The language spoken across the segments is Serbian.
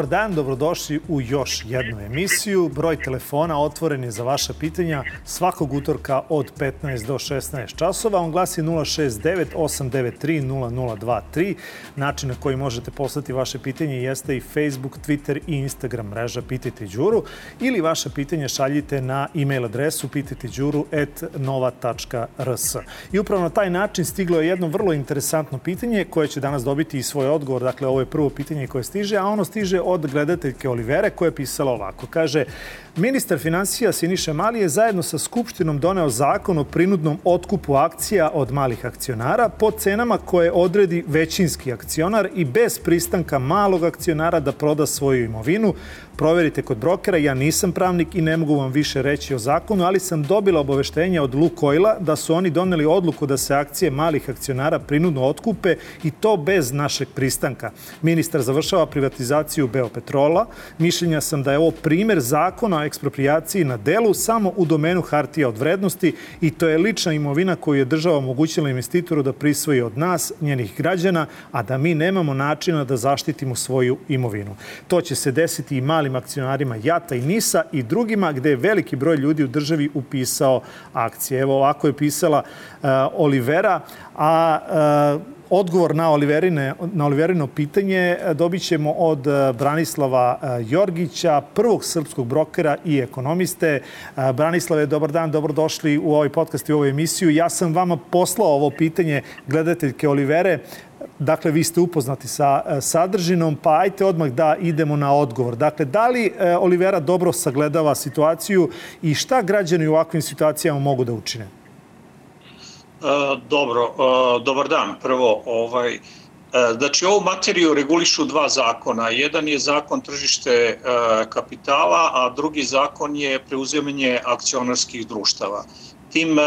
Dobar dan, dobrodošli u još jednu emisiju. Broj telefona otvoren je za vaša pitanja svakog utorka od 15 do 16 časova. On glasi 069 893 0023. Način na koji možete poslati vaše pitanje jeste i Facebook, Twitter i Instagram mreža Pitajte Đuru ili vaše pitanje šaljite na e-mail adresu pitajteđuru.nova.rs. I upravo na taj način stiglo je jedno vrlo interesantno pitanje koje će danas dobiti i svoj odgovor. Dakle, ovo je prvo pitanje koje stiže, a ono stiže od gledateljke Olivere koja je pisala ovako. Kaže, ministar financija Siniša Mali je zajedno sa Skupštinom doneo zakon o prinudnom otkupu akcija od malih akcionara po cenama koje odredi većinski akcionar i bez pristanka malog akcionara da proda svoju imovinu. Proverite kod brokera, ja nisam pravnik i ne mogu vam više reći o zakonu, ali sam dobila obaveštenje od Lukoila da su oni doneli odluku da se akcije malih akcionara prinudno otkupe i to bez našeg pristanka. Ministar završava privatizaciju Beopetrola. Mišljenja sam da je ovo primer zakona o eksproprijaciji na delu samo u domenu hartija od vrednosti i to je lična imovina koju je država omogućila investitoru da prisvoji od nas, njenih građana, a da mi nemamo načina da zaštitimo svoju imovinu. To će se desiti i malim akcionarima Jata i Nisa i drugima gde je veliki broj ljudi u državi upisao akcije. Evo ovako je pisala uh, Olivera, a uh, Odgovor na, Oliverine, na Oliverino pitanje dobit ćemo od e, Branislava e, Jorgića, prvog srpskog brokera i ekonomiste. E, Branislave, dobar dan, dobrodošli u ovaj podcast i u ovu emisiju. Ja sam vama poslao ovo pitanje gledateljke Olivere. Dakle, vi ste upoznati sa sadržinom, pa ajte odmah da idemo na odgovor. Dakle, da li Olivera dobro sagledava situaciju i šta građani u ovakvim situacijama mogu da učine? E, dobro, e, dobar dan. Prvo, ovaj, e, Znači, ovu materiju regulišu dva zakona. Jedan je zakon tržište kapitala, a drugi zakon je preuzemanje akcionarskih društava. Tim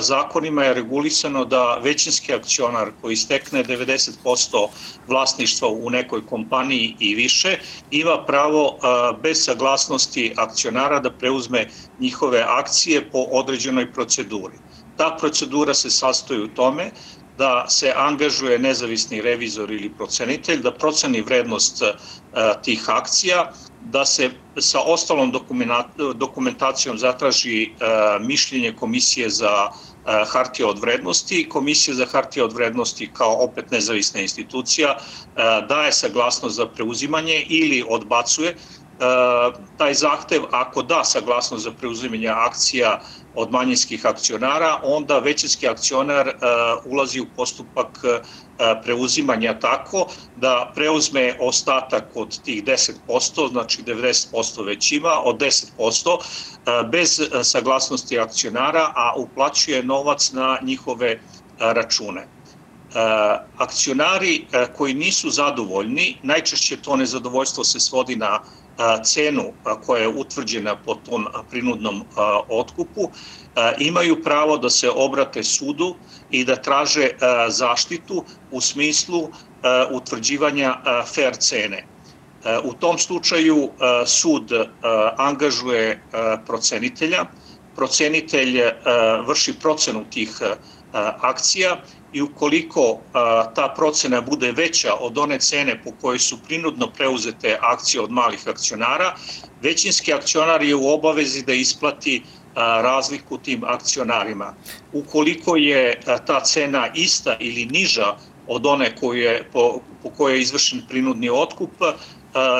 zakonima je regulisano da većinski akcionar koji stekne 90% vlasništva u nekoj kompaniji i više ima pravo bez saglasnosti akcionara da preuzme njihove akcije po određenoj proceduri. Ta procedura se sastoji u tome da se angažuje nezavisni revizor ili procenitelj, da proceni vrednost e, tih akcija, da se sa ostalom dokumentacijom zatraži e, mišljenje Komisije za e, hartije od vrednosti. Komisija za hartije od vrednosti kao opet nezavisna institucija daje saglasnost za preuzimanje ili odbacuje taj zahtev ako da saglasnost za preuzimanje akcija od manjinskih akcionara, onda većinski akcionar uh, ulazi u postupak uh, preuzimanja tako da preuzme ostatak od tih 10%, znači 90% već ima, od 10% uh, bez saglasnosti akcionara, a uplaćuje novac na njihove račune. Akcionari koji nisu zadovoljni, najčešće to nezadovoljstvo se svodi na cenu koja je utvrđena po tom prinudnom otkupu, imaju pravo da se obrate sudu i da traže zaštitu u smislu utvrđivanja fair cene. U tom slučaju sud angažuje procenitelja, procenitelj vrši procenu tih akcija i ukoliko ta procena bude veća od one cene po kojoj su prinudno preuzete akcije od malih akcionara, većinski akcionar je u obavezi da isplati razliku tim akcionarima. Ukoliko je ta cena ista ili niža od one po, kojoj je izvršen prinudni otkup,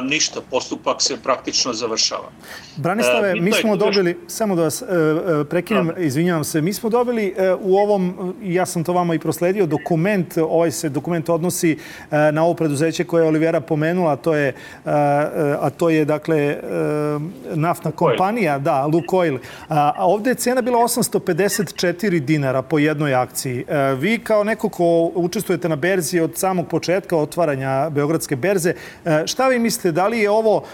ništa, postupak se praktično završava. Branislave, mi smo dobili, samo da vas e, e, prekinem, da. izvinjavam se, mi smo dobili e, u ovom, ja sam to vama i prosledio, dokument, ovaj se dokument odnosi na ovo preduzeće koje je Olivera pomenula, a to je, a to je dakle, naftna kompanija, da, Lukoil. A ovde je cena bila 854 dinara po jednoj akciji. Vi kao neko ko učestvujete na berzi od samog početka otvaranja Beogradske berze, šta vi mislite, da li je ovo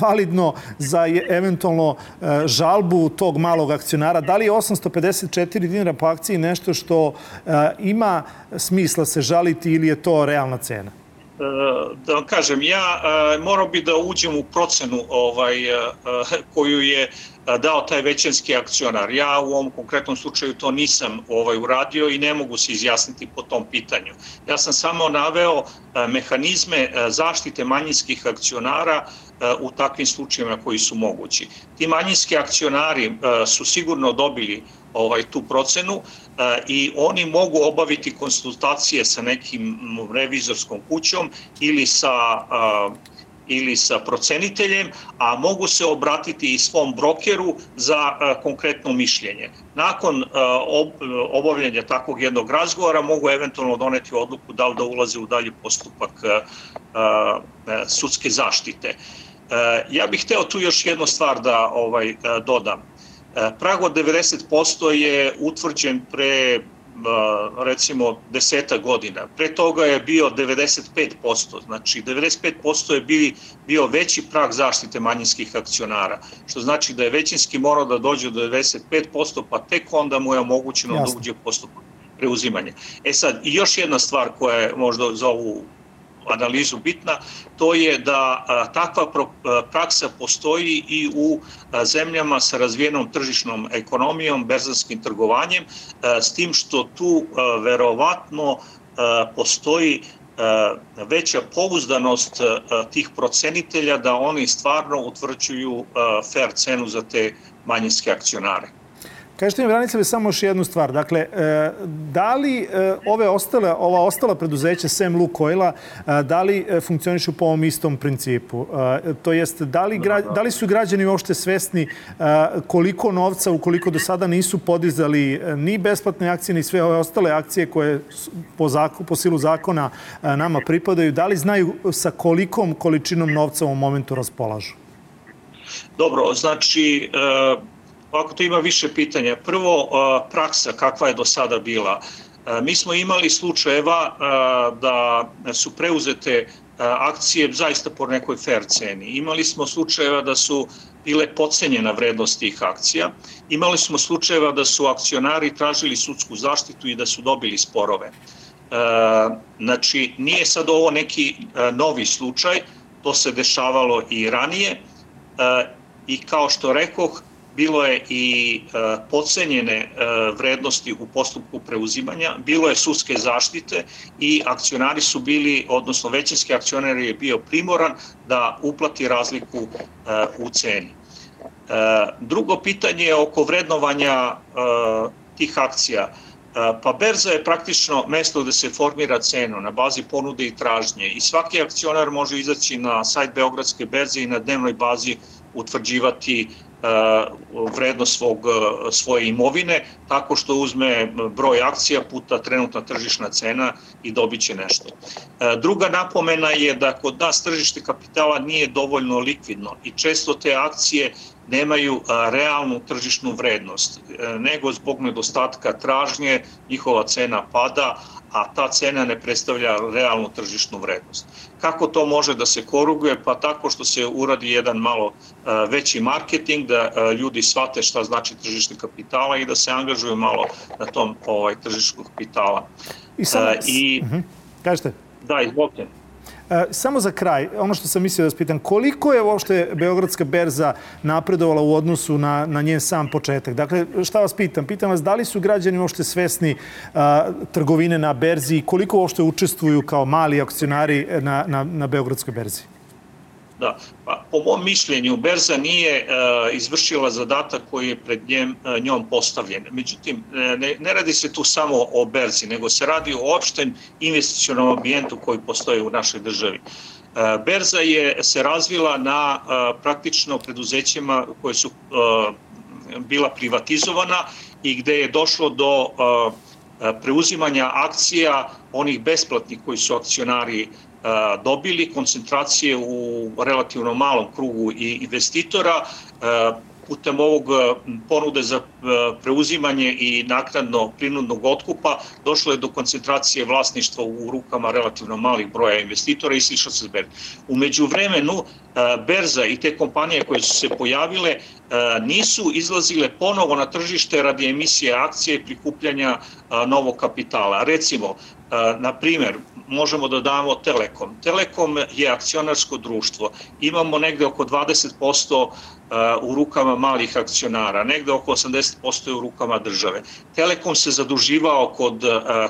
validno za eventualno e, žalbu tog malog akcionara. Da li je 854 dinara po akciji nešto što e, ima smisla se žaliti ili je to realna cena? Da vam kažem, ja morao bi da uđem u procenu ovaj, koju je dao taj većanski akcionar. Ja u ovom konkretnom slučaju to nisam ovaj uradio i ne mogu se izjasniti po tom pitanju. Ja sam samo naveo mehanizme zaštite manjinskih akcionara u takvim slučajima koji su mogući. Ti manjinski akcionari su sigurno dobili ovaj tu procenu i oni mogu obaviti konsultacije sa nekim revizorskom kućom ili sa ili sa proceniteljem, a mogu se obratiti i svom brokeru za konkretno mišljenje. Nakon obavljanja takvog jednog razgovora mogu eventualno doneti odluku da li da ulaze u dalji postupak sudske zaštite. Ja bih hteo tu još jednu stvar da ovaj dodam. Prag od 90% je utvrđen pre recimo deseta godina. Pre toga je bio 95%, znači 95% je bio, bio veći prag zaštite manjinskih akcionara, što znači da je većinski morao da dođe do 95%, pa tek onda mu je omogućeno Jasne. da uđe postupak preuzimanja. E sad, i još jedna stvar koja je možda za ovu analizu bitna, to je da takva praksa postoji i u zemljama sa razvijenom tržišnom ekonomijom, berzanskim trgovanjem, s tim što tu verovatno postoji veća pouzdanost tih procenitelja da oni stvarno utvrđuju fair cenu za te manjinske akcionare. Kažete mi, Branica, samo još jednu stvar. Dakle, e, da li e, ove ostale, ova ostala preduzeća sem Lukoila, e, da li funkcionišu po ovom istom principu? To jest, da li, da li su građani uopšte svesni koliko novca, ukoliko do sada nisu podizali ni besplatne akcije, ni sve ove ostale akcije koje po, zakon, po silu zakona nama pripadaju, da li znaju sa kolikom količinom novca u momentu raspolažu? Dobro, znači, Ovako tu ima više pitanja. Prvo, praksa kakva je do sada bila. Mi smo imali slučajeva da su preuzete akcije zaista po nekoj fair ceni. Imali smo slučajeva da su bile pocenjena vrednost tih akcija. Imali smo slučajeva da su akcionari tražili sudsku zaštitu i da su dobili sporove. Znači, nije sad ovo neki novi slučaj, to se dešavalo i ranije i kao što rekoh, bilo je i e, pocenjene e, vrednosti u postupku preuzimanja, bilo je sudske zaštite i akcionari su bili, odnosno većinski akcionar je bio primoran da uplati razliku e, u ceni. Drugo pitanje je oko vrednovanja tih akcija. Pa berza je praktično mesto gde se formira cenu na bazi ponude i tražnje i svaki akcionar može izaći na sajt Beogradske berze i na dnevnoj bazi utvrđivati vrednost svog, svoje imovine tako što uzme broj akcija puta trenutna tržišna cena i dobit će nešto. Druga napomena je da kod nas tržište kapitala nije dovoljno likvidno i često te akcije nemaju realnu tržišnu vrednost, nego zbog nedostatka tražnje njihova cena pada, a ta cena ne predstavlja realnu tržišnu vrednost. Kako to može da se koruguje? Pa tako što se uradi jedan malo veći marketing, da ljudi shvate šta znači tržište kapitala i da se angažuju malo na tom ovaj, tržištu kapitala. I, samo, I, uh mhm. -huh. Kažete? Da, izvolite. E, samo za kraj, ono što sam mislio da vas pitam, koliko je uopšte Beogradska berza napredovala u odnosu na, na njen sam početak? Dakle, šta vas pitam? Pitam vas da li su građani uopšte svesni a, trgovine na berzi i koliko uopšte učestvuju kao mali akcionari na, na, na Beogradskoj berzi? Da, pa po mom mišljenju Berza nije uh, izvršila zadatak koji je pred njem, uh, njom postavljen. Međutim, e, ne, ne radi se tu samo o Berzi, nego se radi o opštem investicionom ambijentu koji postoji u našoj državi. Uh, Berza je se razvila na uh, praktično preduzećima koje su uh, bila privatizovana i gde je došlo do preuzimanja akcija onih besplatnih koji su akcionari dobili koncentracije u relativno malom krugu i investitora putem ovog ponude za preuzimanje i naknadno prinudnog otkupa došlo je do koncentracije vlasništva u rukama relativno malih broja investitora i slično se zberi. Umeđu vremenu berza i te kompanije koje su se pojavile nisu izlazile ponovo na tržište radi emisije akcije i prikupljanja novog kapitala. Recimo, Na primer, možemo da damo Telekom. Telekom je akcionarsko društvo. Imamo negde oko 20% u rukama malih akcionara, negde oko 80% je u rukama države. Telekom se zaduživao kod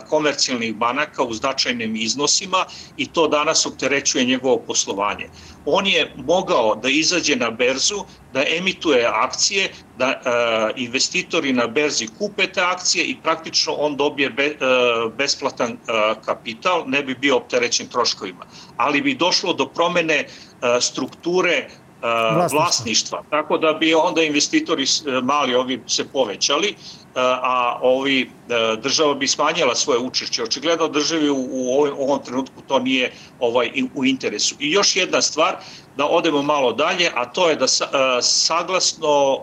komercijalnih banaka u značajnim iznosima i to danas opterećuje njegovo poslovanje. On je mogao da izađe na berzu, da emituje akcije, da investitori na berzi kupe te akcije i praktično on dobije besplatan kapital, ne bi bio opterećen troškovima. Ali bi došlo do promene strukture vlasništva. vlasništva. Tako da bi onda investitori e, mali ovi se povećali, e, a ovi e, država bi smanjila svoje učešće. Očigledno državi u, u ovom trenutku to nije ovaj u interesu. I još jedna stvar, da odemo malo dalje, a to je da saglasno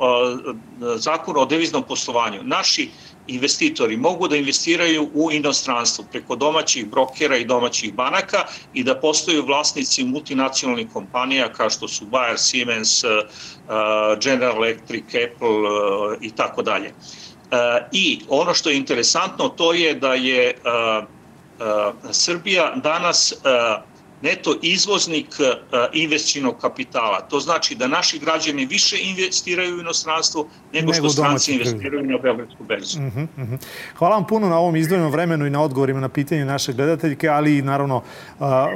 zakonu o deviznom poslovanju, naši investitori mogu da investiraju u inostranstvu preko domaćih brokera i domaćih banaka i da postaju vlasnici multinacionalnih kompanija kao što su Bayer, Siemens, uh, General Electric, Apple i tako dalje. I ono što je interesantno to je da je Srbija danas neto izvoznik e, investičnog kapitala. To znači da naši građani više investiraju u inostranstvo nego, nego što stranci investiraju na Beogradsku berzu. Uh -huh, uh -huh. Hvala vam puno na ovom izdvojenom vremenu i na odgovorima na pitanje naše gledateljke, ali i naravno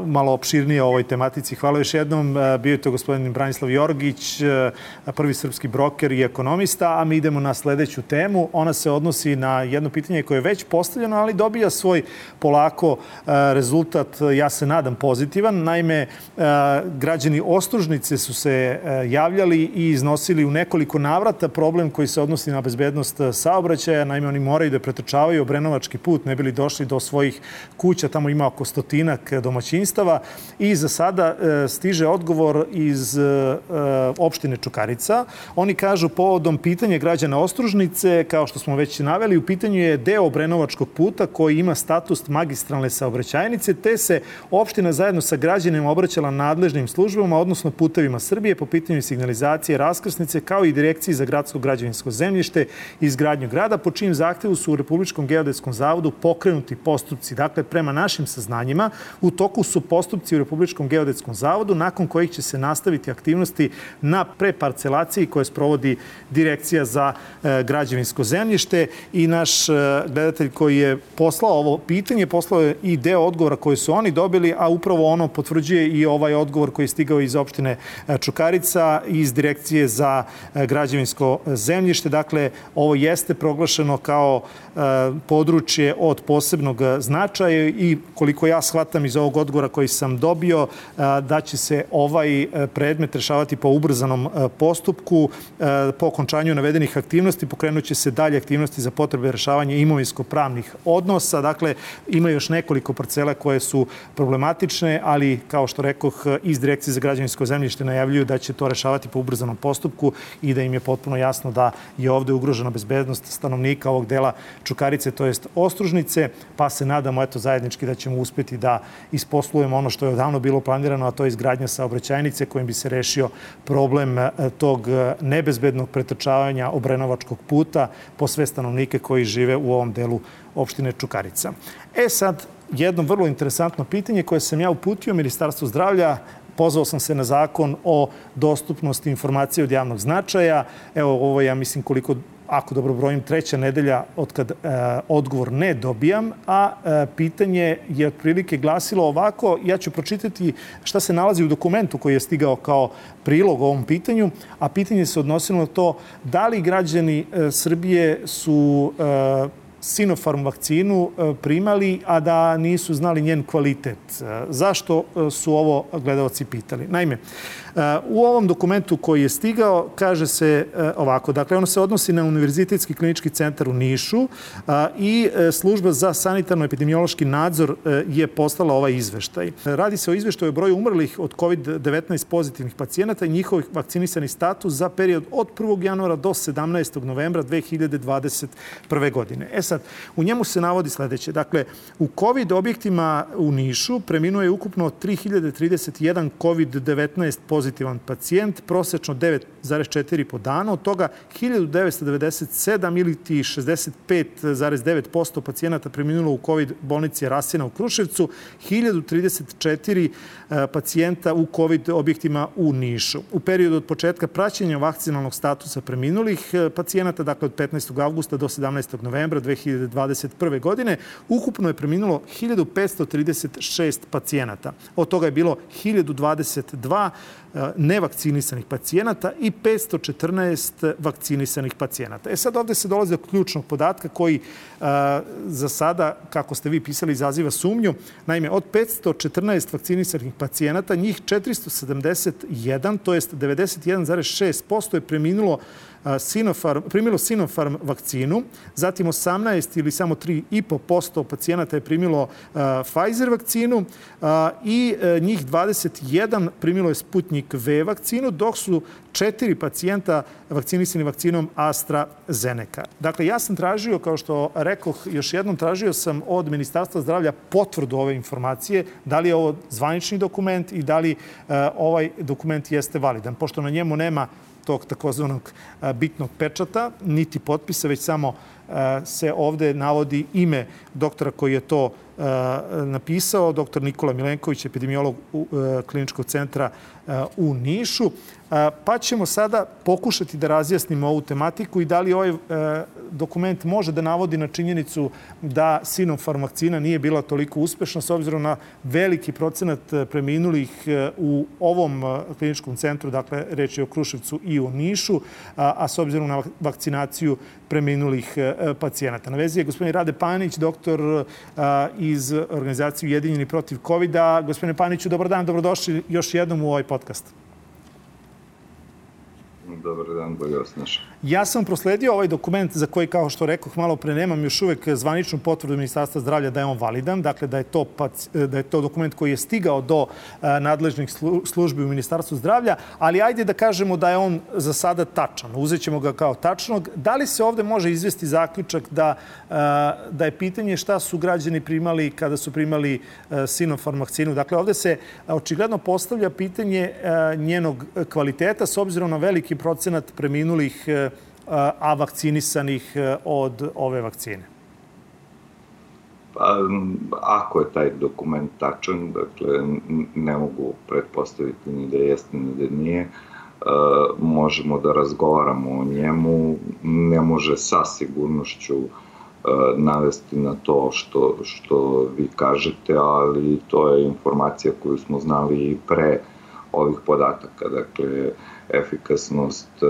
malo opširnije o ovoj tematici. Hvala još jednom. Bio je to gospodin Branislav Jorgić, prvi srpski broker i ekonomista, a mi idemo na sledeću temu. Ona se odnosi na jedno pitanje koje je već postavljeno, ali dobija svoj polako rezultat, ja se nadam, pozitivan pozitivan. Naime, e, građani Ostružnice su se e, javljali i iznosili u nekoliko navrata problem koji se odnosi na bezbednost e, saobraćaja. Naime, oni moraju da pretrčavaju obrenovački put, ne bili došli do svojih kuća. Tamo ima oko stotinak domaćinstava. I za sada stiže odgovor iz opštine Čukarica. Oni kažu povodom pitanja građana Ostružnice, kao što smo već naveli, u pitanju je deo obrenovačkog puta koji ima status magistralne saobraćajnice, te se opština zajedno sa građanima obraćala nadležnim službama, odnosno putevima Srbije po pitanju signalizacije raskrsnice, kao i direkciji za gradsko građevinsko zemljište i izgradnju grada, po čim zahtevu su u Republičkom geodetskom zavodu pokrenuti postupci. Dakle, prema našim saznanjima, u toku su postupci u Republičkom geodetskom zavodu, nakon kojih će se nastaviti aktivnosti na preparcelaciji koje sprovodi Direkcija za e, građevinsko zemljište i naš e, gledatelj koji je poslao ovo pitanje, poslao je i deo odgovora koje su oni dobili, a upravo on ono potvrđuje i ovaj odgovor koji je stigao iz opštine e, Čukarica iz Direkcije za e, građevinsko zemljište. Dakle, ovo jeste proglašeno kao e, područje od posebnog značaja i koliko ja shvatam iz ovog odgovora koji sam dobio, da će se ovaj predmet rešavati po ubrzanom postupku. Po okončanju navedenih aktivnosti pokrenut će se dalje aktivnosti za potrebe rešavanja imovinsko-pravnih odnosa. Dakle, ima još nekoliko parcela koje su problematične, ali kao što rekoh, iz Direkcije za građevinsko zemljište najavljuju da će to rešavati po ubrzanom postupku i da im je potpuno jasno da je ovde ugrožena bezbednost stanovnika ovog dela Čukarice, to jest Ostružnice, pa se nadamo eto zajednički da ćemo uspeti da isposlujemo ono što je odavno bilo planirano, a to je izgradnja saobraćajnice kojim bi se rešio problem e, tog e, nebezbednog pretrčavanja obrenovačkog puta po sve stanovnike koji žive u ovom delu opštine Čukarica. E sad, jedno vrlo interesantno pitanje koje sam ja uputio Ministarstvu zdravlja pozvao sam se na zakon o dostupnosti informacije od javnog značaja. Evo, ovo ja mislim koliko ako dobro brojim, treća nedelja od kad e, odgovor ne dobijam, a e, pitanje je otprilike glasilo ovako, ja ću pročitati šta se nalazi u dokumentu koji je stigao kao prilog ovom pitanju, a pitanje se odnosilo na to da li građani e, Srbije su e, Sinopharm vakcinu e, primali, a da nisu znali njen kvalitet. E, zašto e, su ovo gledalci pitali? Naime, U ovom dokumentu koji je stigao kaže se ovako, dakle ono se odnosi na Univerzitetski klinički centar u Nišu i služba za sanitarno-epidemiološki nadzor je poslala ovaj izveštaj. Radi se o izveštaju o broju umrlih od COVID-19 pozitivnih pacijenata i njihovih vakcinisani status za period od 1. januara do 17. novembra 2021. godine. E sad, u njemu se navodi sledeće. Dakle, u COVID objektima u Nišu preminuo je ukupno 3031 COVID-19 pozitivan pacijent, prosečno 9,4 po danu, od toga 1997 ili ti 65,9% pacijenata preminulo u COVID bolnici Rasina u Kruševcu, 1034 e, pacijenta u COVID objektima u Nišu. U periodu od početka praćenja vakcinalnog statusa preminulih e, pacijenata, dakle od 15. augusta do 17. novembra 2021. godine, ukupno je preminulo 1536 pacijenata. Od toga je bilo 1022 E, nevakcinisanih pacijenata i 514 vakcinisanih pacijenata. E sad ovde se dolaze do ključnog podatka koji e, za sada, kako ste vi pisali, izaziva sumnju. Naime, od 514 vakcinisanih pacijenata, njih 471, to jest 91,6% je preminulo Sinopharm, primilo Sinopharm vakcinu, zatim 18 ili samo 3,5% pacijenata je primilo Pfizer vakcinu i e, njih 21 primilo je Sputnik V vakcinu, dok su četiri pacijenta vakcinisani vakcinom AstraZeneca. Dakle, ja sam tražio, kao što rekoh, još jednom tražio sam od Ministarstva zdravlja potvrdu ove informacije, da li je ovo zvanični dokument i da li uh, ovaj dokument jeste validan. Pošto na njemu nema tog takozvanog bitnog pečata, niti potpisa, već samo se ovde navodi ime doktora koji je to napisao, doktor Nikola Milenković, epidemiolog kliničkog centra u Nišu. Pa ćemo sada pokušati da razjasnimo ovu tematiku i da li ovaj dokument može da navodi na činjenicu da Sinopharm vakcina nije bila toliko uspešna s obzirom na veliki procenat preminulih u ovom kliničkom centru, dakle reč je o Kruševcu i u Nišu, a s obzirom na vakcinaciju preminulih pacijenata. Na vezi je gospodin Rade Panić, doktor iz organizacije Ujedinjeni protiv COVID-a. Gospodine Paniću, dobar dan, dobrodošli još jednom u ovaj podcast. Dobar dan, bolje vas našao. Ja sam prosledio ovaj dokument za koji, kao što rekoh malo pre, nemam još uvek zvaničnu potvrdu Ministarstva zdravlja da je on validan, dakle da je to, da je to dokument koji je stigao do nadležnih službi u Ministarstvu zdravlja, ali ajde da kažemo da je on za sada tačan. Uzet ćemo ga kao tačnog. Da li se ovde može izvesti zaključak da, da je pitanje šta su građani primali kada su primali Sinopharm vakcinu? Dakle, ovde se očigledno postavlja pitanje njenog kvaliteta s obzirom na veliki procenat preminulih a vakcinisanih e, od ove vakcine? Pa, ako je taj dokument tačan, dakle, ne mogu pretpostaviti ni da jeste, ni da nije, e, možemo da razgovaramo o njemu, ne može sa sigurnošću e, navesti na to što, što vi kažete, ali to je informacija koju smo znali i pre ovih podataka. Dakle, efikasnost e, e,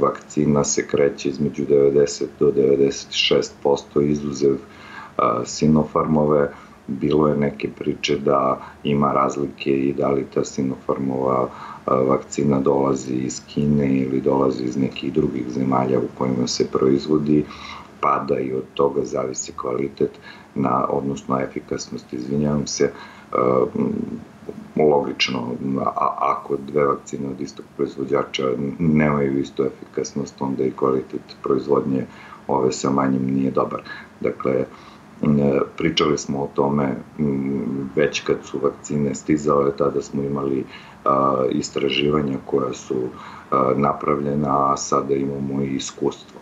vakcina se kreće između 90 do 96% izuzev Sinofarmove. Bilo je neke priče da ima razlike i da li ta Sinofarmova vakcina dolazi iz Kine ili dolazi iz nekih drugih zemalja u kojima se proizvodi, pada i od toga zavisi kvalitet, na, odnosno efikasnost, izvinjavam se, logično, a ako dve vakcine od istog proizvođača nemaju istu efikasnost, onda i kvalitet proizvodnje ove sa manjim nije dobar. Dakle, pričali smo o tome već kad su vakcine stizale, tada smo imali istraživanja koja su napravljena, a sada imamo i iskustvo.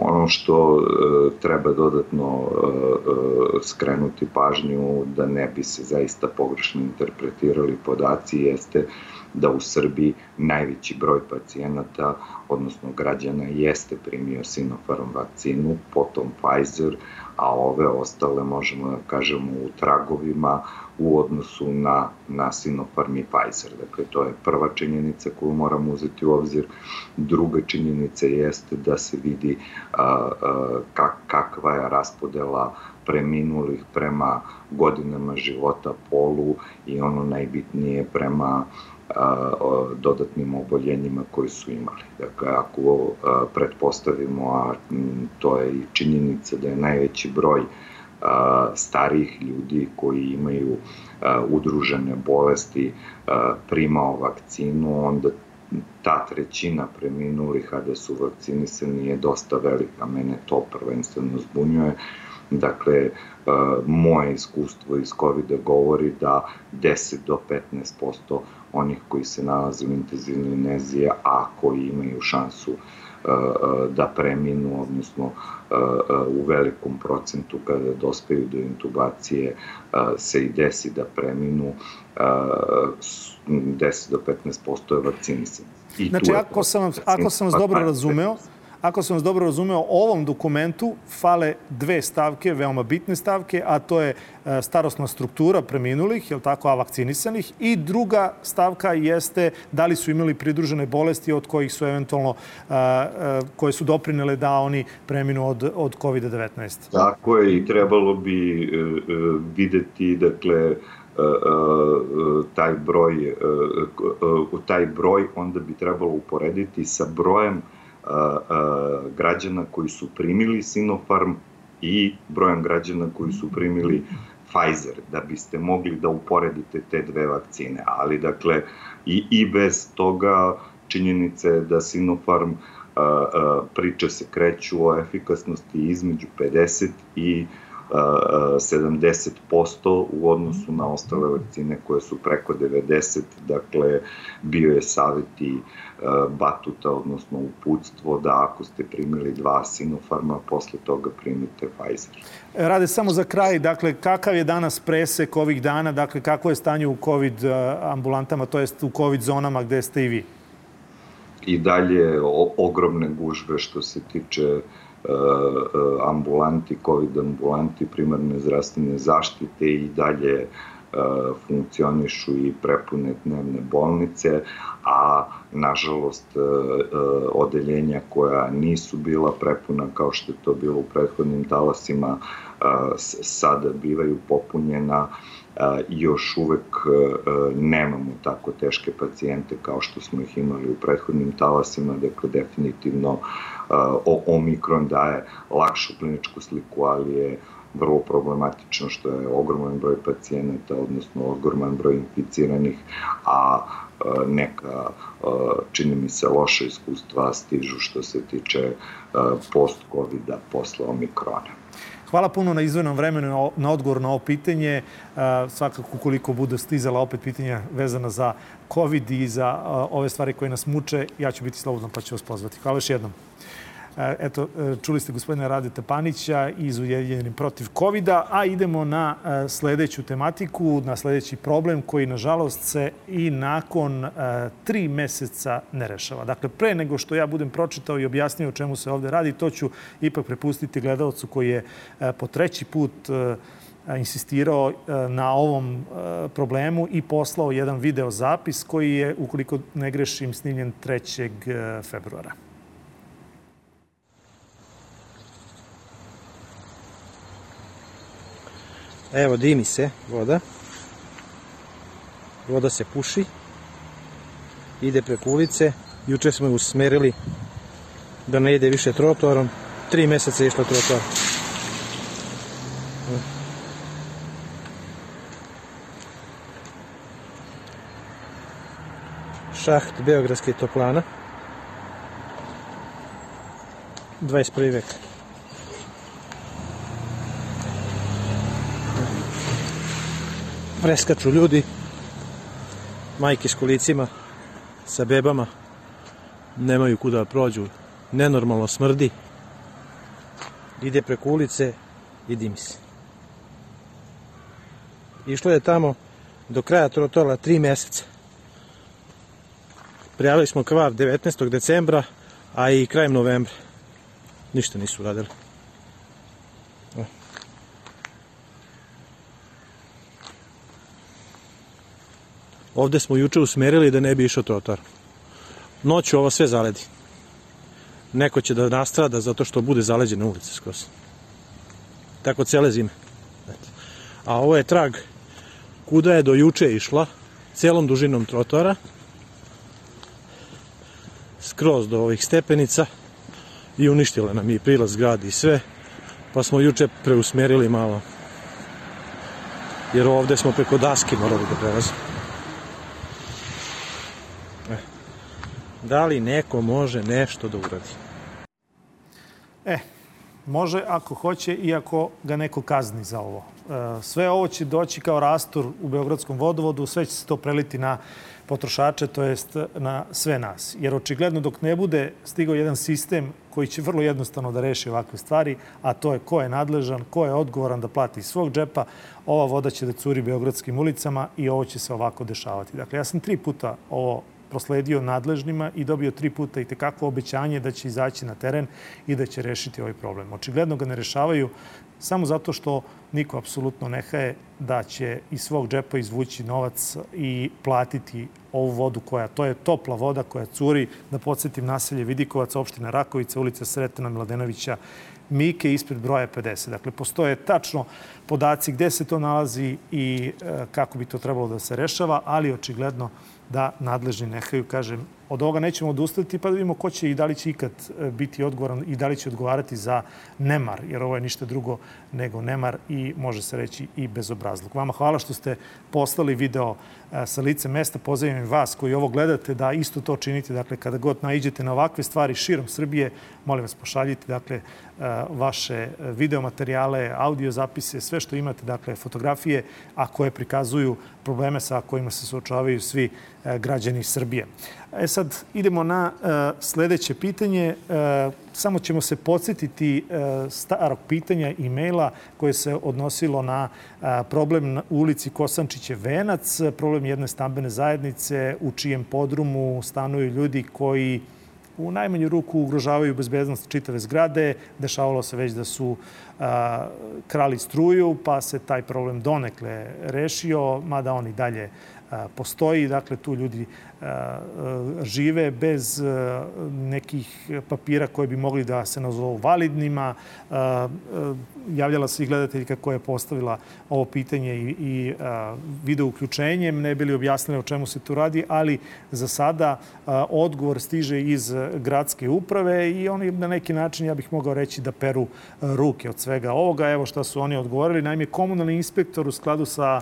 Ono što e, treba dodatno e, e, skrenuti pažnju da ne bi se zaista pogrešno interpretirali podaci jeste da u Srbiji najveći broj pacijenata, odnosno građana, jeste primio Sinopharm vakcinu, potom Pfizer, a ove ostale možemo da kažemo u tragovima u odnosu na, na Sinopharm i Pfizer. Dakle, to je prva činjenica koju moramo uzeti u obzir. Druga činjenica jeste da se vidi a, a, kak, kakva je raspodela preminulih prema godinama života, polu i ono najbitnije prema dodatnim oboljenjima koji su imali. Dakle, ako pretpostavimo, a to je i činjenica da je najveći broj a, starijih ljudi koji imaju udružene bolesti primao vakcinu, onda ta trećina preminulih, a da su vakcinisani je dosta velika. Mene to prvenstveno zbunjuje. Dakle, moje iskustvo iz COVID-a govori da 10 do 15% onih koji se nalaze u intenzivnoj neziji, a koji imaju šansu da preminu, odnosno u velikom procentu kada dospeju do intubacije se i desi da preminu 10 do 15% je vakcinisan. I znači, ako sam, ako sam vas dobro razumeo, Ako sam vas dobro razumeo, ovom dokumentu fale dve stavke, veoma bitne stavke, a to je e, starostna struktura preminulih, je tako, a vakcinisanih, i druga stavka jeste da li su imali pridružene bolesti od kojih su eventualno, e, e, koje su doprinele da oni preminu od, od COVID-19. Tako je i trebalo bi videti, dakle, taj broj, taj broj onda bi trebalo uporediti sa brojem građana koji su primili Sinopharm i brojem građana koji su primili Pfizer, da biste mogli da uporedite te dve vakcine. Ali, dakle, i, i bez toga činjenice da Sinopharm a, a, priče se kreću o efikasnosti između 50 i 70% u odnosu na ostale vakcine koje su preko 90, dakle bio je savjet i batuta, odnosno uputstvo da ako ste primili dva Sinopharma, posle toga primite Pfizer. Rade samo za kraj, dakle, kakav je danas presek ovih dana, dakle, kako je stanje u COVID ambulantama, to jest u COVID zonama gde ste i vi? I dalje ogromne gužve što se tiče uh, E, e, ambulanti, COVID ambulanti primarne zdravstvene zaštite i dalje e, funkcionišu i prepune dnevne bolnice, a nažalost odeljenja koja nisu bila prepuna kao što je to bilo u prethodnim talasima sada bivaju popunjena još uvek nemamo tako teške pacijente kao što smo ih imali u prethodnim talasima, dakle definitivno Omikron daje lakšu kliničku sliku, ali je vrlo problematično što je ogroman broj pacijenata, odnosno ogroman broj inficiranih, a neka, čini mi se, loša iskustva stižu što se tiče post-COVID-a posle Omikrona. Hvala puno na izvojenom vremenu na odgovor na ovo pitanje. Svakako koliko bude stizala opet pitanja vezana za COVID i za ove stvari koje nas muče, ja ću biti slobodan pa ću vas pozvati. Hvala još jednom. E, eto, e, čuli ste gospodina Radeta Panića iz Ujedinjenim protiv covid a idemo na e, sledeću tematiku, na sledeći problem koji, nažalost, se i nakon tri meseca ne rešava. Dakle, pre nego što ja budem pročitao i objasnio o čemu se ovde radi, to ću ipak prepustiti gledalcu koji je po treći put insistirao na ovom problemu i poslao jedan video zapis koji je, ukoliko ne grešim, snimljen 3. februara. Evo, dimi se voda. Voda se puši. Ide preko ulice. Juče smo je usmerili da ne ide više trotoarom. Tri meseca je išla trotoar. Šaht Beogradske toplana. 21. vek. Preskaču ljudi, majke s kolicima, sa bebama, nemaju kuda da prođu, nenormalno smrdi, ide preko ulice i dim se. Išlo je tamo do kraja trotola tri meseca. Prijavili smo kvar 19. decembra, a i krajem novembra. Ništa nisu radili. Ovde smo juče usmerili da ne bi išao trotoar. Noću ovo sve zaledi. Neko će da nastrada zato što bude zaleđena ulica skroz. Tako cele zime. A ovo je trag kuda je do juče išla, celom dužinom trotoara, skroz do ovih stepenica i uništila nam i prilaz gradi i sve, pa smo juče preusmerili malo. Jer ovde smo preko daske morali da prelazimo. Da li neko može nešto da uradi? E, može ako hoće i ako ga neko kazni za ovo. E, sve ovo će doći kao rastor u Beogradskom vodovodu, sve će se to preliti na potrošače, to jest na sve nas. Jer očigledno dok ne bude stigao jedan sistem koji će vrlo jednostavno da reši ovakve stvari, a to je ko je nadležan, ko je odgovoran da plati iz svog džepa, ova voda će da curi Beogradskim ulicama i ovo će se ovako dešavati. Dakle, ja sam tri puta ovo prosledio nadležnima i dobio tri puta i tekako obećanje da će izaći na teren i da će rešiti ovaj problem. Očigledno ga ne rešavaju samo zato što niko apsolutno ne haje da će iz svog džepa izvući novac i platiti ovu vodu koja, to je topla voda koja curi, da podsjetim naselje Vidikovac, opština Rakovica, ulica Sretena Mladenovića, Mike ispred broja 50. Dakle, postoje tačno podaci gde se to nalazi i e, kako bi to trebalo da se rešava, ali očigledno da nadležni nehaju, kažem, od ovoga nećemo odustati pa da vidimo ko će i da li će ikad e, biti odgovoran i da li će odgovarati za nemar, jer ovo je ništa drugo nego nemar i može se reći i bezobrazluk. Vama hvala što ste poslali video sa lice mesta. Pozivim vas koji ovo gledate da isto to činite. Dakle, kada god naiđete na ovakve stvari širom Srbije, molim vas pošaljite dakle, e, vaše videomaterijale, audio zapise, sve što imate, dakle, fotografije, a koje prikazuju probleme sa kojima se suočavaju svi građani Srbije. E sad idemo na uh, sledeće pitanje. Uh, samo ćemo se podsjetiti uh, starog pitanja e-maila koje se odnosilo na uh, problem u ulici Kosančiće Venac, problem jedne stambene zajednice u čijem podrumu stanuju ljudi koji u najmanju ruku ugrožavaju bezbednost čitave zgrade. Dešavalo se već da su a, krali struju, pa se taj problem donekle rešio, mada on i dalje postoji. Dakle, tu ljudi žive bez nekih papira koje bi mogli da se nazovu validnima. Javljala se i gledateljka koja je postavila ovo pitanje i, i video uključenjem. Ne bili objasnili o čemu se tu radi, ali za sada odgovor stiže iz gradske uprave i oni na neki način, ja bih mogao reći, da peru ruke od svega ovoga. Evo šta su oni odgovorili. Naime, komunalni inspektor u skladu sa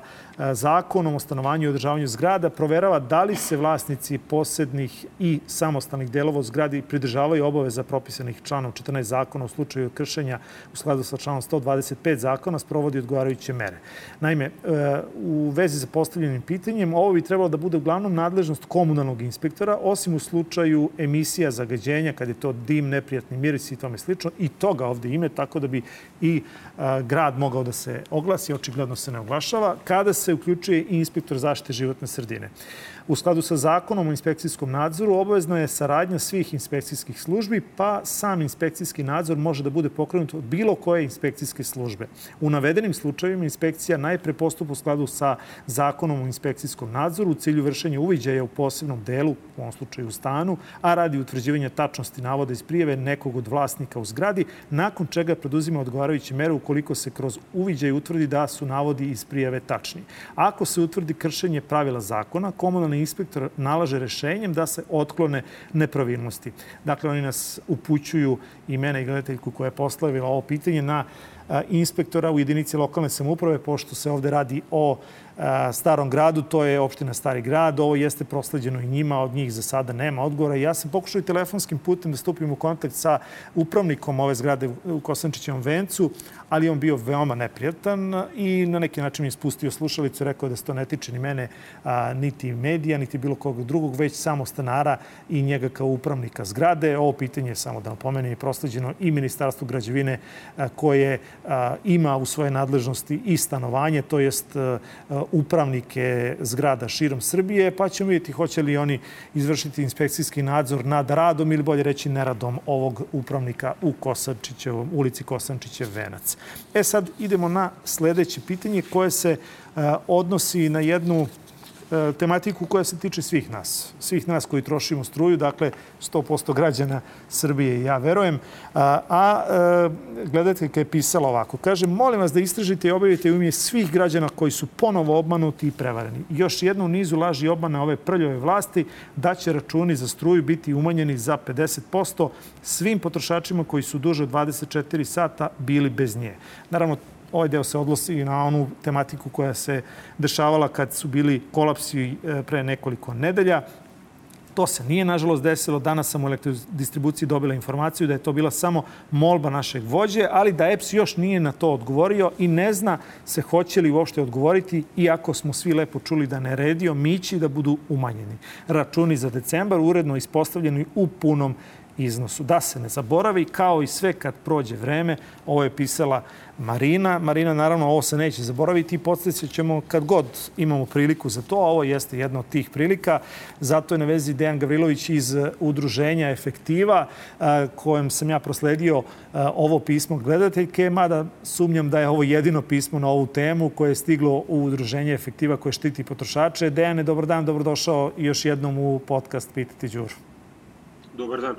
zakonom o stanovanju i održavanju zgrada proverava da li se vlasnici posednih i samostalnih delova u zgradi pridržavaju obaveza propisanih članom 14 zakona u slučaju kršenja u skladu sa članom 125 zakona sprovodi odgovarajuće mere. Naime, e, u vezi sa postavljenim pitanjem, ovo bi trebalo da bude uglavnom nadležnost komunalnog inspektora, osim u slučaju emisija zagađenja, kad je to dim, neprijatni miris i tome slično, i toga ovde ime, tako da bi i grad mogao da se oglasi, očigledno se ne oglašava, kada se uključuje i inspektor zaštite životne sredine. U skladu sa zakonom o inspekcijskom nadzoru obavezna je saradnja svih inspekcijskih službi, pa sam inspekcijski nadzor može da bude pokrenut od bilo koje inspekcijske službe. U navedenim slučajevima inspekcija najpre postupa u skladu sa zakonom o inspekcijskom nadzoru u cilju vršenja uviđaja u posebnom delu, u ovom slučaju u stanu, a radi utvrđivanja tačnosti navoda iz prijeve nekog od vlasnika u zgradi, nakon čega preduzima odgovarajuće mere ukoliko se kroz uviđaj utvrdi da su navodi iz prijeve tačni. Ako se utvrdi kršenje pravila zakona, komunalni komunalni inspektor nalaže rešenjem da se otklone nepravilnosti. Dakle, oni nas upućuju i mene i gledateljku koja je poslavila ovo pitanje na inspektora u jedinici lokalne samouprave, pošto se ovde radi o Starom gradu, to je opština Stari grad, ovo jeste prosleđeno i njima, od njih za sada nema odgovora. Ja sam pokušao i telefonskim putem da stupim u kontakt sa upravnikom ove zgrade u Kosančićevom vencu, ali on bio veoma neprijatan i na neki način mi je spustio slušalicu i rekao da se to ne tiče ni mene, niti medija, niti bilo kog drugog, već samo stanara i njega kao upravnika zgrade. Ovo pitanje, samo da napomenem, je prosleđeno i Ministarstvu građevine koje ima u svoje nadležnosti i stanovanje, to jest upravnike zgrada širom Srbije, pa ćemo vidjeti hoće li oni izvršiti inspekcijski nadzor nad radom ili bolje reći neradom ovog upravnika u Kosančićevom, ulici Kosančićev Venac. E sad idemo na sledeće pitanje koje se e, odnosi na jednu tematiku koja se tiče svih nas. Svih nas koji trošimo struju, dakle 100% građana Srbije, ja verujem. A, a e, gledateljka je pisala ovako. Kaže, molim vas da istražite i objavite u ime svih građana koji su ponovo obmanuti i prevareni. Još jednu u nizu laži obmana ove prljove vlasti da će računi za struju biti umanjeni za 50% svim potrošačima koji su duže od 24 sata bili bez nje. Naravno, ovaj deo se odlosi na onu tematiku koja se dešavala kad su bili kolapsi e, pre nekoliko nedelja. To se nije, nažalost, desilo. Danas sam u elektrodistribuciji dobila informaciju da je to bila samo molba našeg vođe, ali da EPS još nije na to odgovorio i ne zna se hoće li uopšte odgovoriti, iako smo svi lepo čuli da ne redio, mići da budu umanjeni. Računi za decembar uredno ispostavljeni u punom iznosu. Da se ne zaboravi, kao i sve kad prođe vreme, ovo je pisala Marina. Marina, naravno, ovo se neće zaboraviti i podsjećat ćemo kad god imamo priliku za to. Ovo jeste jedna od tih prilika. Zato je na vezi Dejan Gavrilović iz udruženja Efektiva, kojem sam ja prosledio ovo pismo gledateljke, mada sumnjam da je ovo jedino pismo na ovu temu koje je stiglo u udruženje Efektiva koje štiti potrošače. Dejane, dobar dan, dobrodošao još jednom u podcast Pitati Đuru. Dobar dan.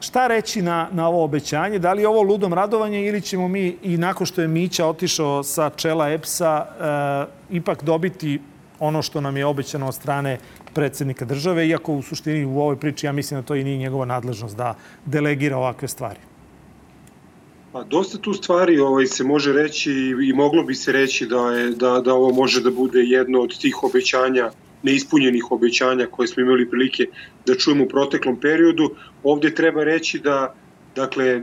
Šta reći na, na ovo obećanje? Da li je ovo ludom radovanje ili ćemo mi i nakon što je Mića otišao sa čela EPS-a ipak dobiti ono što nam je obećano od strane predsednika države, iako u suštini u ovoj priči ja mislim da to i nije njegova nadležnost da delegira ovakve stvari. Pa, dosta tu stvari ovaj, se može reći i moglo bi se reći da, je, da, da ovo može da bude jedno od tih obećanja neispunjenih obećanja koje smo imali prilike da čujemo u proteklom periodu. Ovde treba reći da dakle,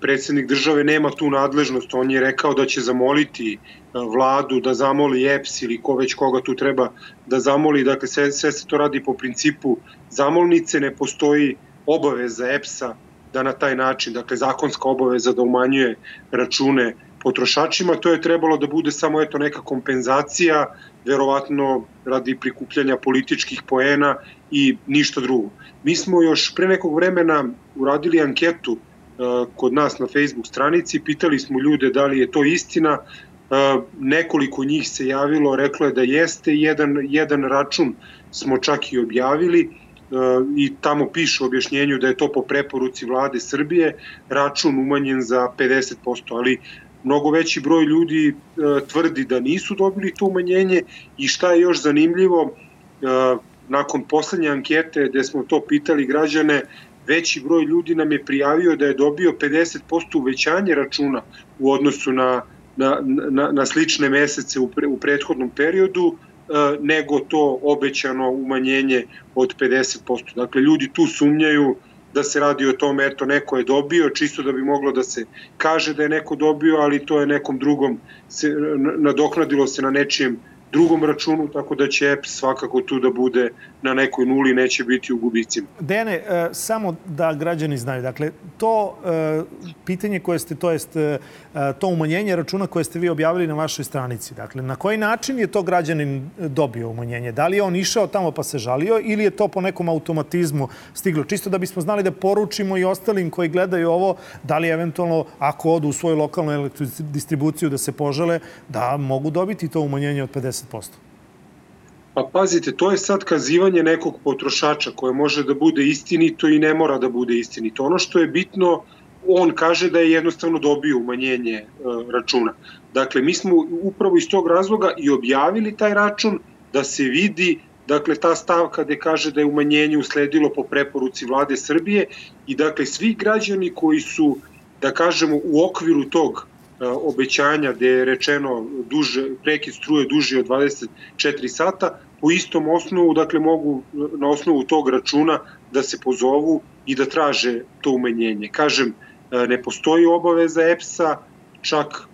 predsednik države nema tu nadležnost. On je rekao da će zamoliti vladu da zamoli EPS ili ko već koga tu treba da zamoli. Dakle, sve, sve se to radi po principu zamolnice, ne postoji obaveza EPS-a da na taj način, dakle zakonska obaveza da umanjuje račune potrošačima, to je trebalo da bude samo eto neka kompenzacija, verovatno radi prikupljanja političkih poena i ništa drugo. Mi smo još pre nekog vremena uradili anketu uh, kod nas na Facebook stranici, pitali smo ljude da li je to istina, uh, nekoliko njih se javilo, reklo je da jeste, jedan, jedan račun smo čak i objavili, uh, i tamo piše u objašnjenju da je to po preporuci vlade Srbije račun umanjen za 50%, ali mnogo veći broj ljudi e, tvrdi da nisu dobili to umanjenje i šta je još zanimljivo, e, nakon poslednje ankete gde smo to pitali građane, veći broj ljudi nam je prijavio da je dobio 50% uvećanje računa u odnosu na, na, na, na slične mesece u, pre, u prethodnom periodu, e, nego to obećano umanjenje od 50%. Dakle, ljudi tu sumnjaju da se radi o tome, eto, neko je dobio, čisto da bi moglo da se kaže da je neko dobio, ali to je nekom drugom, se, nadoknadilo se na nečijem drugom računu, tako da će EPS svakako tu da bude na nekoj nuli, neće biti u gubicima. Dene, e, samo da građani znaju, dakle, to e, pitanje koje ste, to jest e, to umanjenje računa koje ste vi objavili na vašoj stranici, dakle, na koji način je to građanin dobio umanjenje? Da li je on išao tamo pa se žalio ili je to po nekom automatizmu stiglo? Čisto da bismo znali da poručimo i ostalim koji gledaju ovo, da li eventualno, ako odu u svoju lokalnu elektrodistribuciju da se požele, da mogu dobiti to umanjenje od 50 10%? Pa pazite, to je sad kazivanje nekog potrošača koje može da bude istinito i ne mora da bude istinito. Ono što je bitno, on kaže da je jednostavno dobio umanjenje e, računa. Dakle, mi smo upravo iz tog razloga i objavili taj račun da se vidi dakle ta stavka gde kaže da je umanjenje usledilo po preporuci vlade Srbije i dakle svi građani koji su da kažemo u okviru tog obećanja gde je rečeno duže, prekid struje duži od 24 sata, po istom osnovu, dakle mogu na osnovu tog računa da se pozovu i da traže to umenjenje. Kažem, e, ne postoji obaveza EPS-a, čak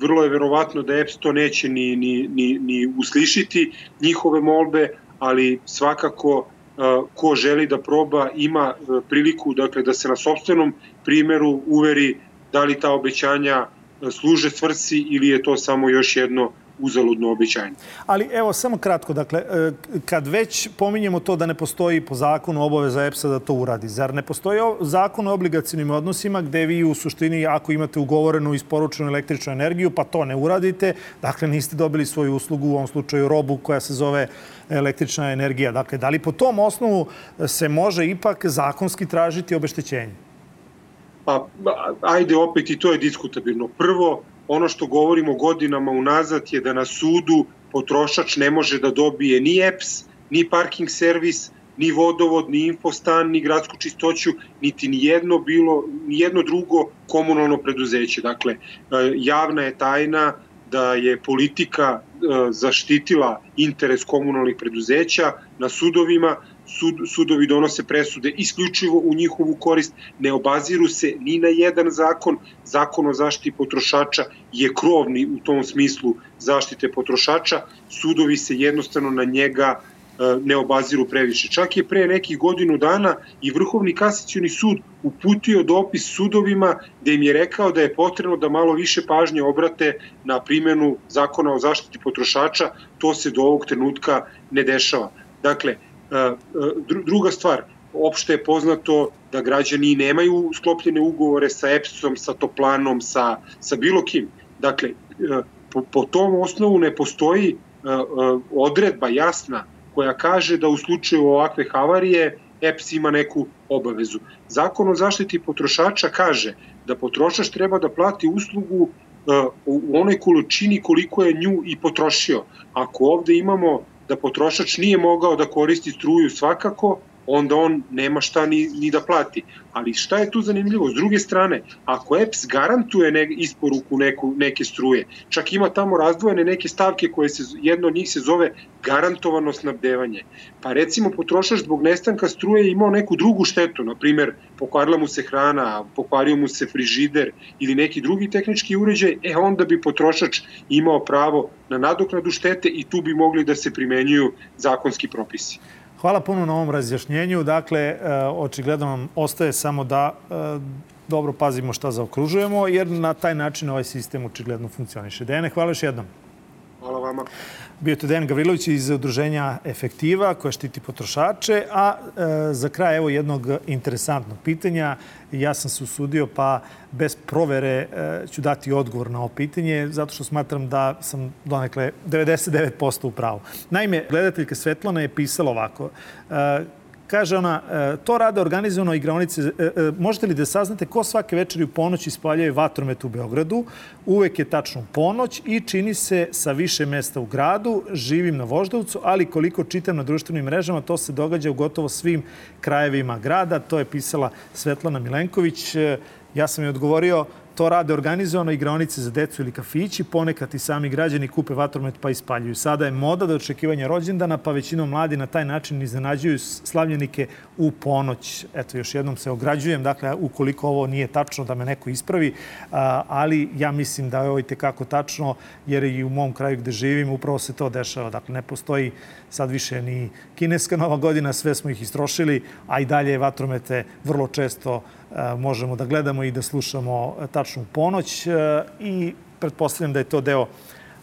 vrlo je verovatno da EPS to neće ni, ni, ni, ni uslišiti njihove molbe, ali svakako e, ko želi da proba ima priliku dakle, da se na sobstvenom primeru uveri da li ta obećanja služe svrsi ili je to samo još jedno uzaludno obećanje. Ali evo, samo kratko, dakle, e, kad već pominjemo to da ne postoji po zakonu obaveza EPS-a da to uradi, zar ne postoji zakon o obligacijnim odnosima gde vi u suštini, ako imate ugovorenu isporučenu električnu energiju, pa to ne uradite, dakle, niste dobili svoju uslugu, u ovom slučaju robu koja se zove električna energija. Dakle, da li po tom osnovu se može ipak zakonski tražiti obeštećenje? Pa, ajde opet i to je diskutabilno. Prvo, ono što govorimo godinama unazad je da na sudu potrošač ne može da dobije ni EPS, ni parking servis, ni vodovod, ni infostan, ni gradsku čistoću, niti ni jedno bilo, ni jedno drugo komunalno preduzeće. Dakle, e, javna je tajna da je politika e, zaštitila interes komunalnih preduzeća na sudovima sud, sudovi donose presude isključivo u njihovu korist, ne obaziru se ni na jedan zakon, zakon o zaštiti potrošača je krovni u tom smislu zaštite potrošača, sudovi se jednostavno na njega E, ne obaziru previše. Čak je pre nekih godinu dana i Vrhovni kasacioni sud uputio dopis sudovima gde im je rekao da je potrebno da malo više pažnje obrate na primjenu zakona o zaštiti potrošača, to se do ovog trenutka ne dešava. Dakle, druga stvar, opšte je poznato da građani nemaju sklopljene ugovore sa EPS-om, sa Toplanom, sa, sa bilo kim. Dakle, po, po tom osnovu ne postoji odredba jasna koja kaže da u slučaju ovakve havarije EPS ima neku obavezu. Zakon o zaštiti potrošača kaže da potrošač treba da plati uslugu u onoj količini koliko je nju i potrošio. Ako ovde imamo da potrošač nije mogao da koristi struju svakako, onda on nema šta ni, ni da plati. Ali šta je tu zanimljivo? S druge strane, ako EPS garantuje ne, isporuku neku, neke struje, čak ima tamo razdvojene neke stavke koje se, jedno od njih se zove garantovano snabdevanje. Pa recimo potrošač zbog nestanka struje imao neku drugu štetu, na primer pokvarila mu se hrana, pokvario mu se frižider ili neki drugi tehnički uređaj, e onda bi potrošač imao pravo na nadoknadu štete i tu bi mogli da se primenjuju zakonski propisi. Hvala puno na ovom razjašnjenju. Dakle, e, očigledno nam ostaje samo da e, dobro pazimo šta zaokružujemo, jer na taj način ovaj sistem očigledno funkcioniše. Dene, hvala još jednom. Vama. Bio to Dejan Gavrilović iz udruženja Efektiva koja štiti potrošače, a e, za kraj evo jednog interesantnog pitanja. Ja sam se usudio pa bez provere e, ću dati odgovor na ovo pitanje zato što smatram da sam donekle 99% u pravu. Naime, gledateljka Svetlana je pisala ovako. E, Kaže ona, e, to rade organizovano igraonice. E, e, možete li da saznate ko svake večeri u ponoć ispaljaju vatromet u Beogradu? Uvek je tačno ponoć i čini se sa više mesta u gradu. Živim na Voždovcu, ali koliko čitam na društvenim mrežama, to se događa u gotovo svim krajevima grada. To je pisala Svetlana Milenković. Ja sam joj odgovorio, To rade organizovano igraonice za decu ili kafići, ponekad i sami građani kupe vatromet pa ispaljuju. Sada je moda da očekivanja rođendana, pa većinom mladi na taj način iznenađuju slavljenike u ponoć. Eto, još jednom se ograđujem, dakle, ukoliko ovo nije tačno da me neko ispravi, ali ja mislim da je ovo i tekako tačno, jer i u mom kraju gde živim upravo se to dešava. Dakle, ne postoji sad više ni kineska nova godina, sve smo ih istrošili, a i dalje vatromete vrlo često E, možemo da gledamo i da slušamo tačnu ponoć e, i pretpostavljam da je to deo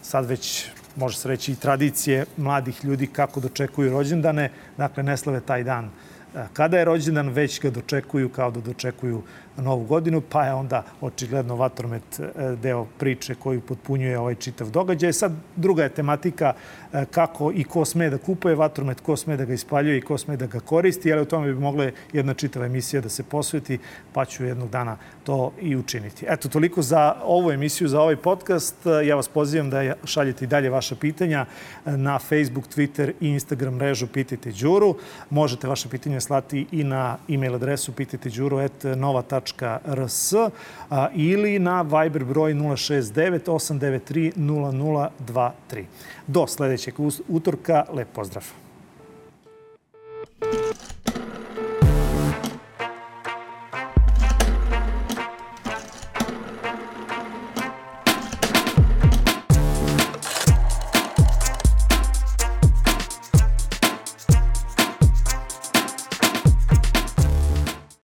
sad već može se reći i tradicije mladih ljudi kako dočekuju rođendane. Dakle, ne slave taj dan e, kada je rođendan, već ga dočekuju kao da dočekuju novu godinu, pa je onda očigledno vatromet deo priče koju potpunjuje ovaj čitav događaj. Sad druga je tematika E, kako i ko sme da kupuje vatromet, ko sme da ga ispaljuje i ko sme da ga koristi, ali u tome bi mogla jedna čitava emisija da se posveti, pa ću jednog dana to i učiniti. Eto, toliko za ovu emisiju, za ovaj podcast. Ja vas pozivam da šaljete i dalje vaša pitanja na Facebook, Twitter i Instagram mrežu Pitajte Đuru. Možete vaše pitanja slati i na e-mail adresu rs ili na Viber broj 069 893 0023. Do sledećeg utorka, lep pozdrav! thank you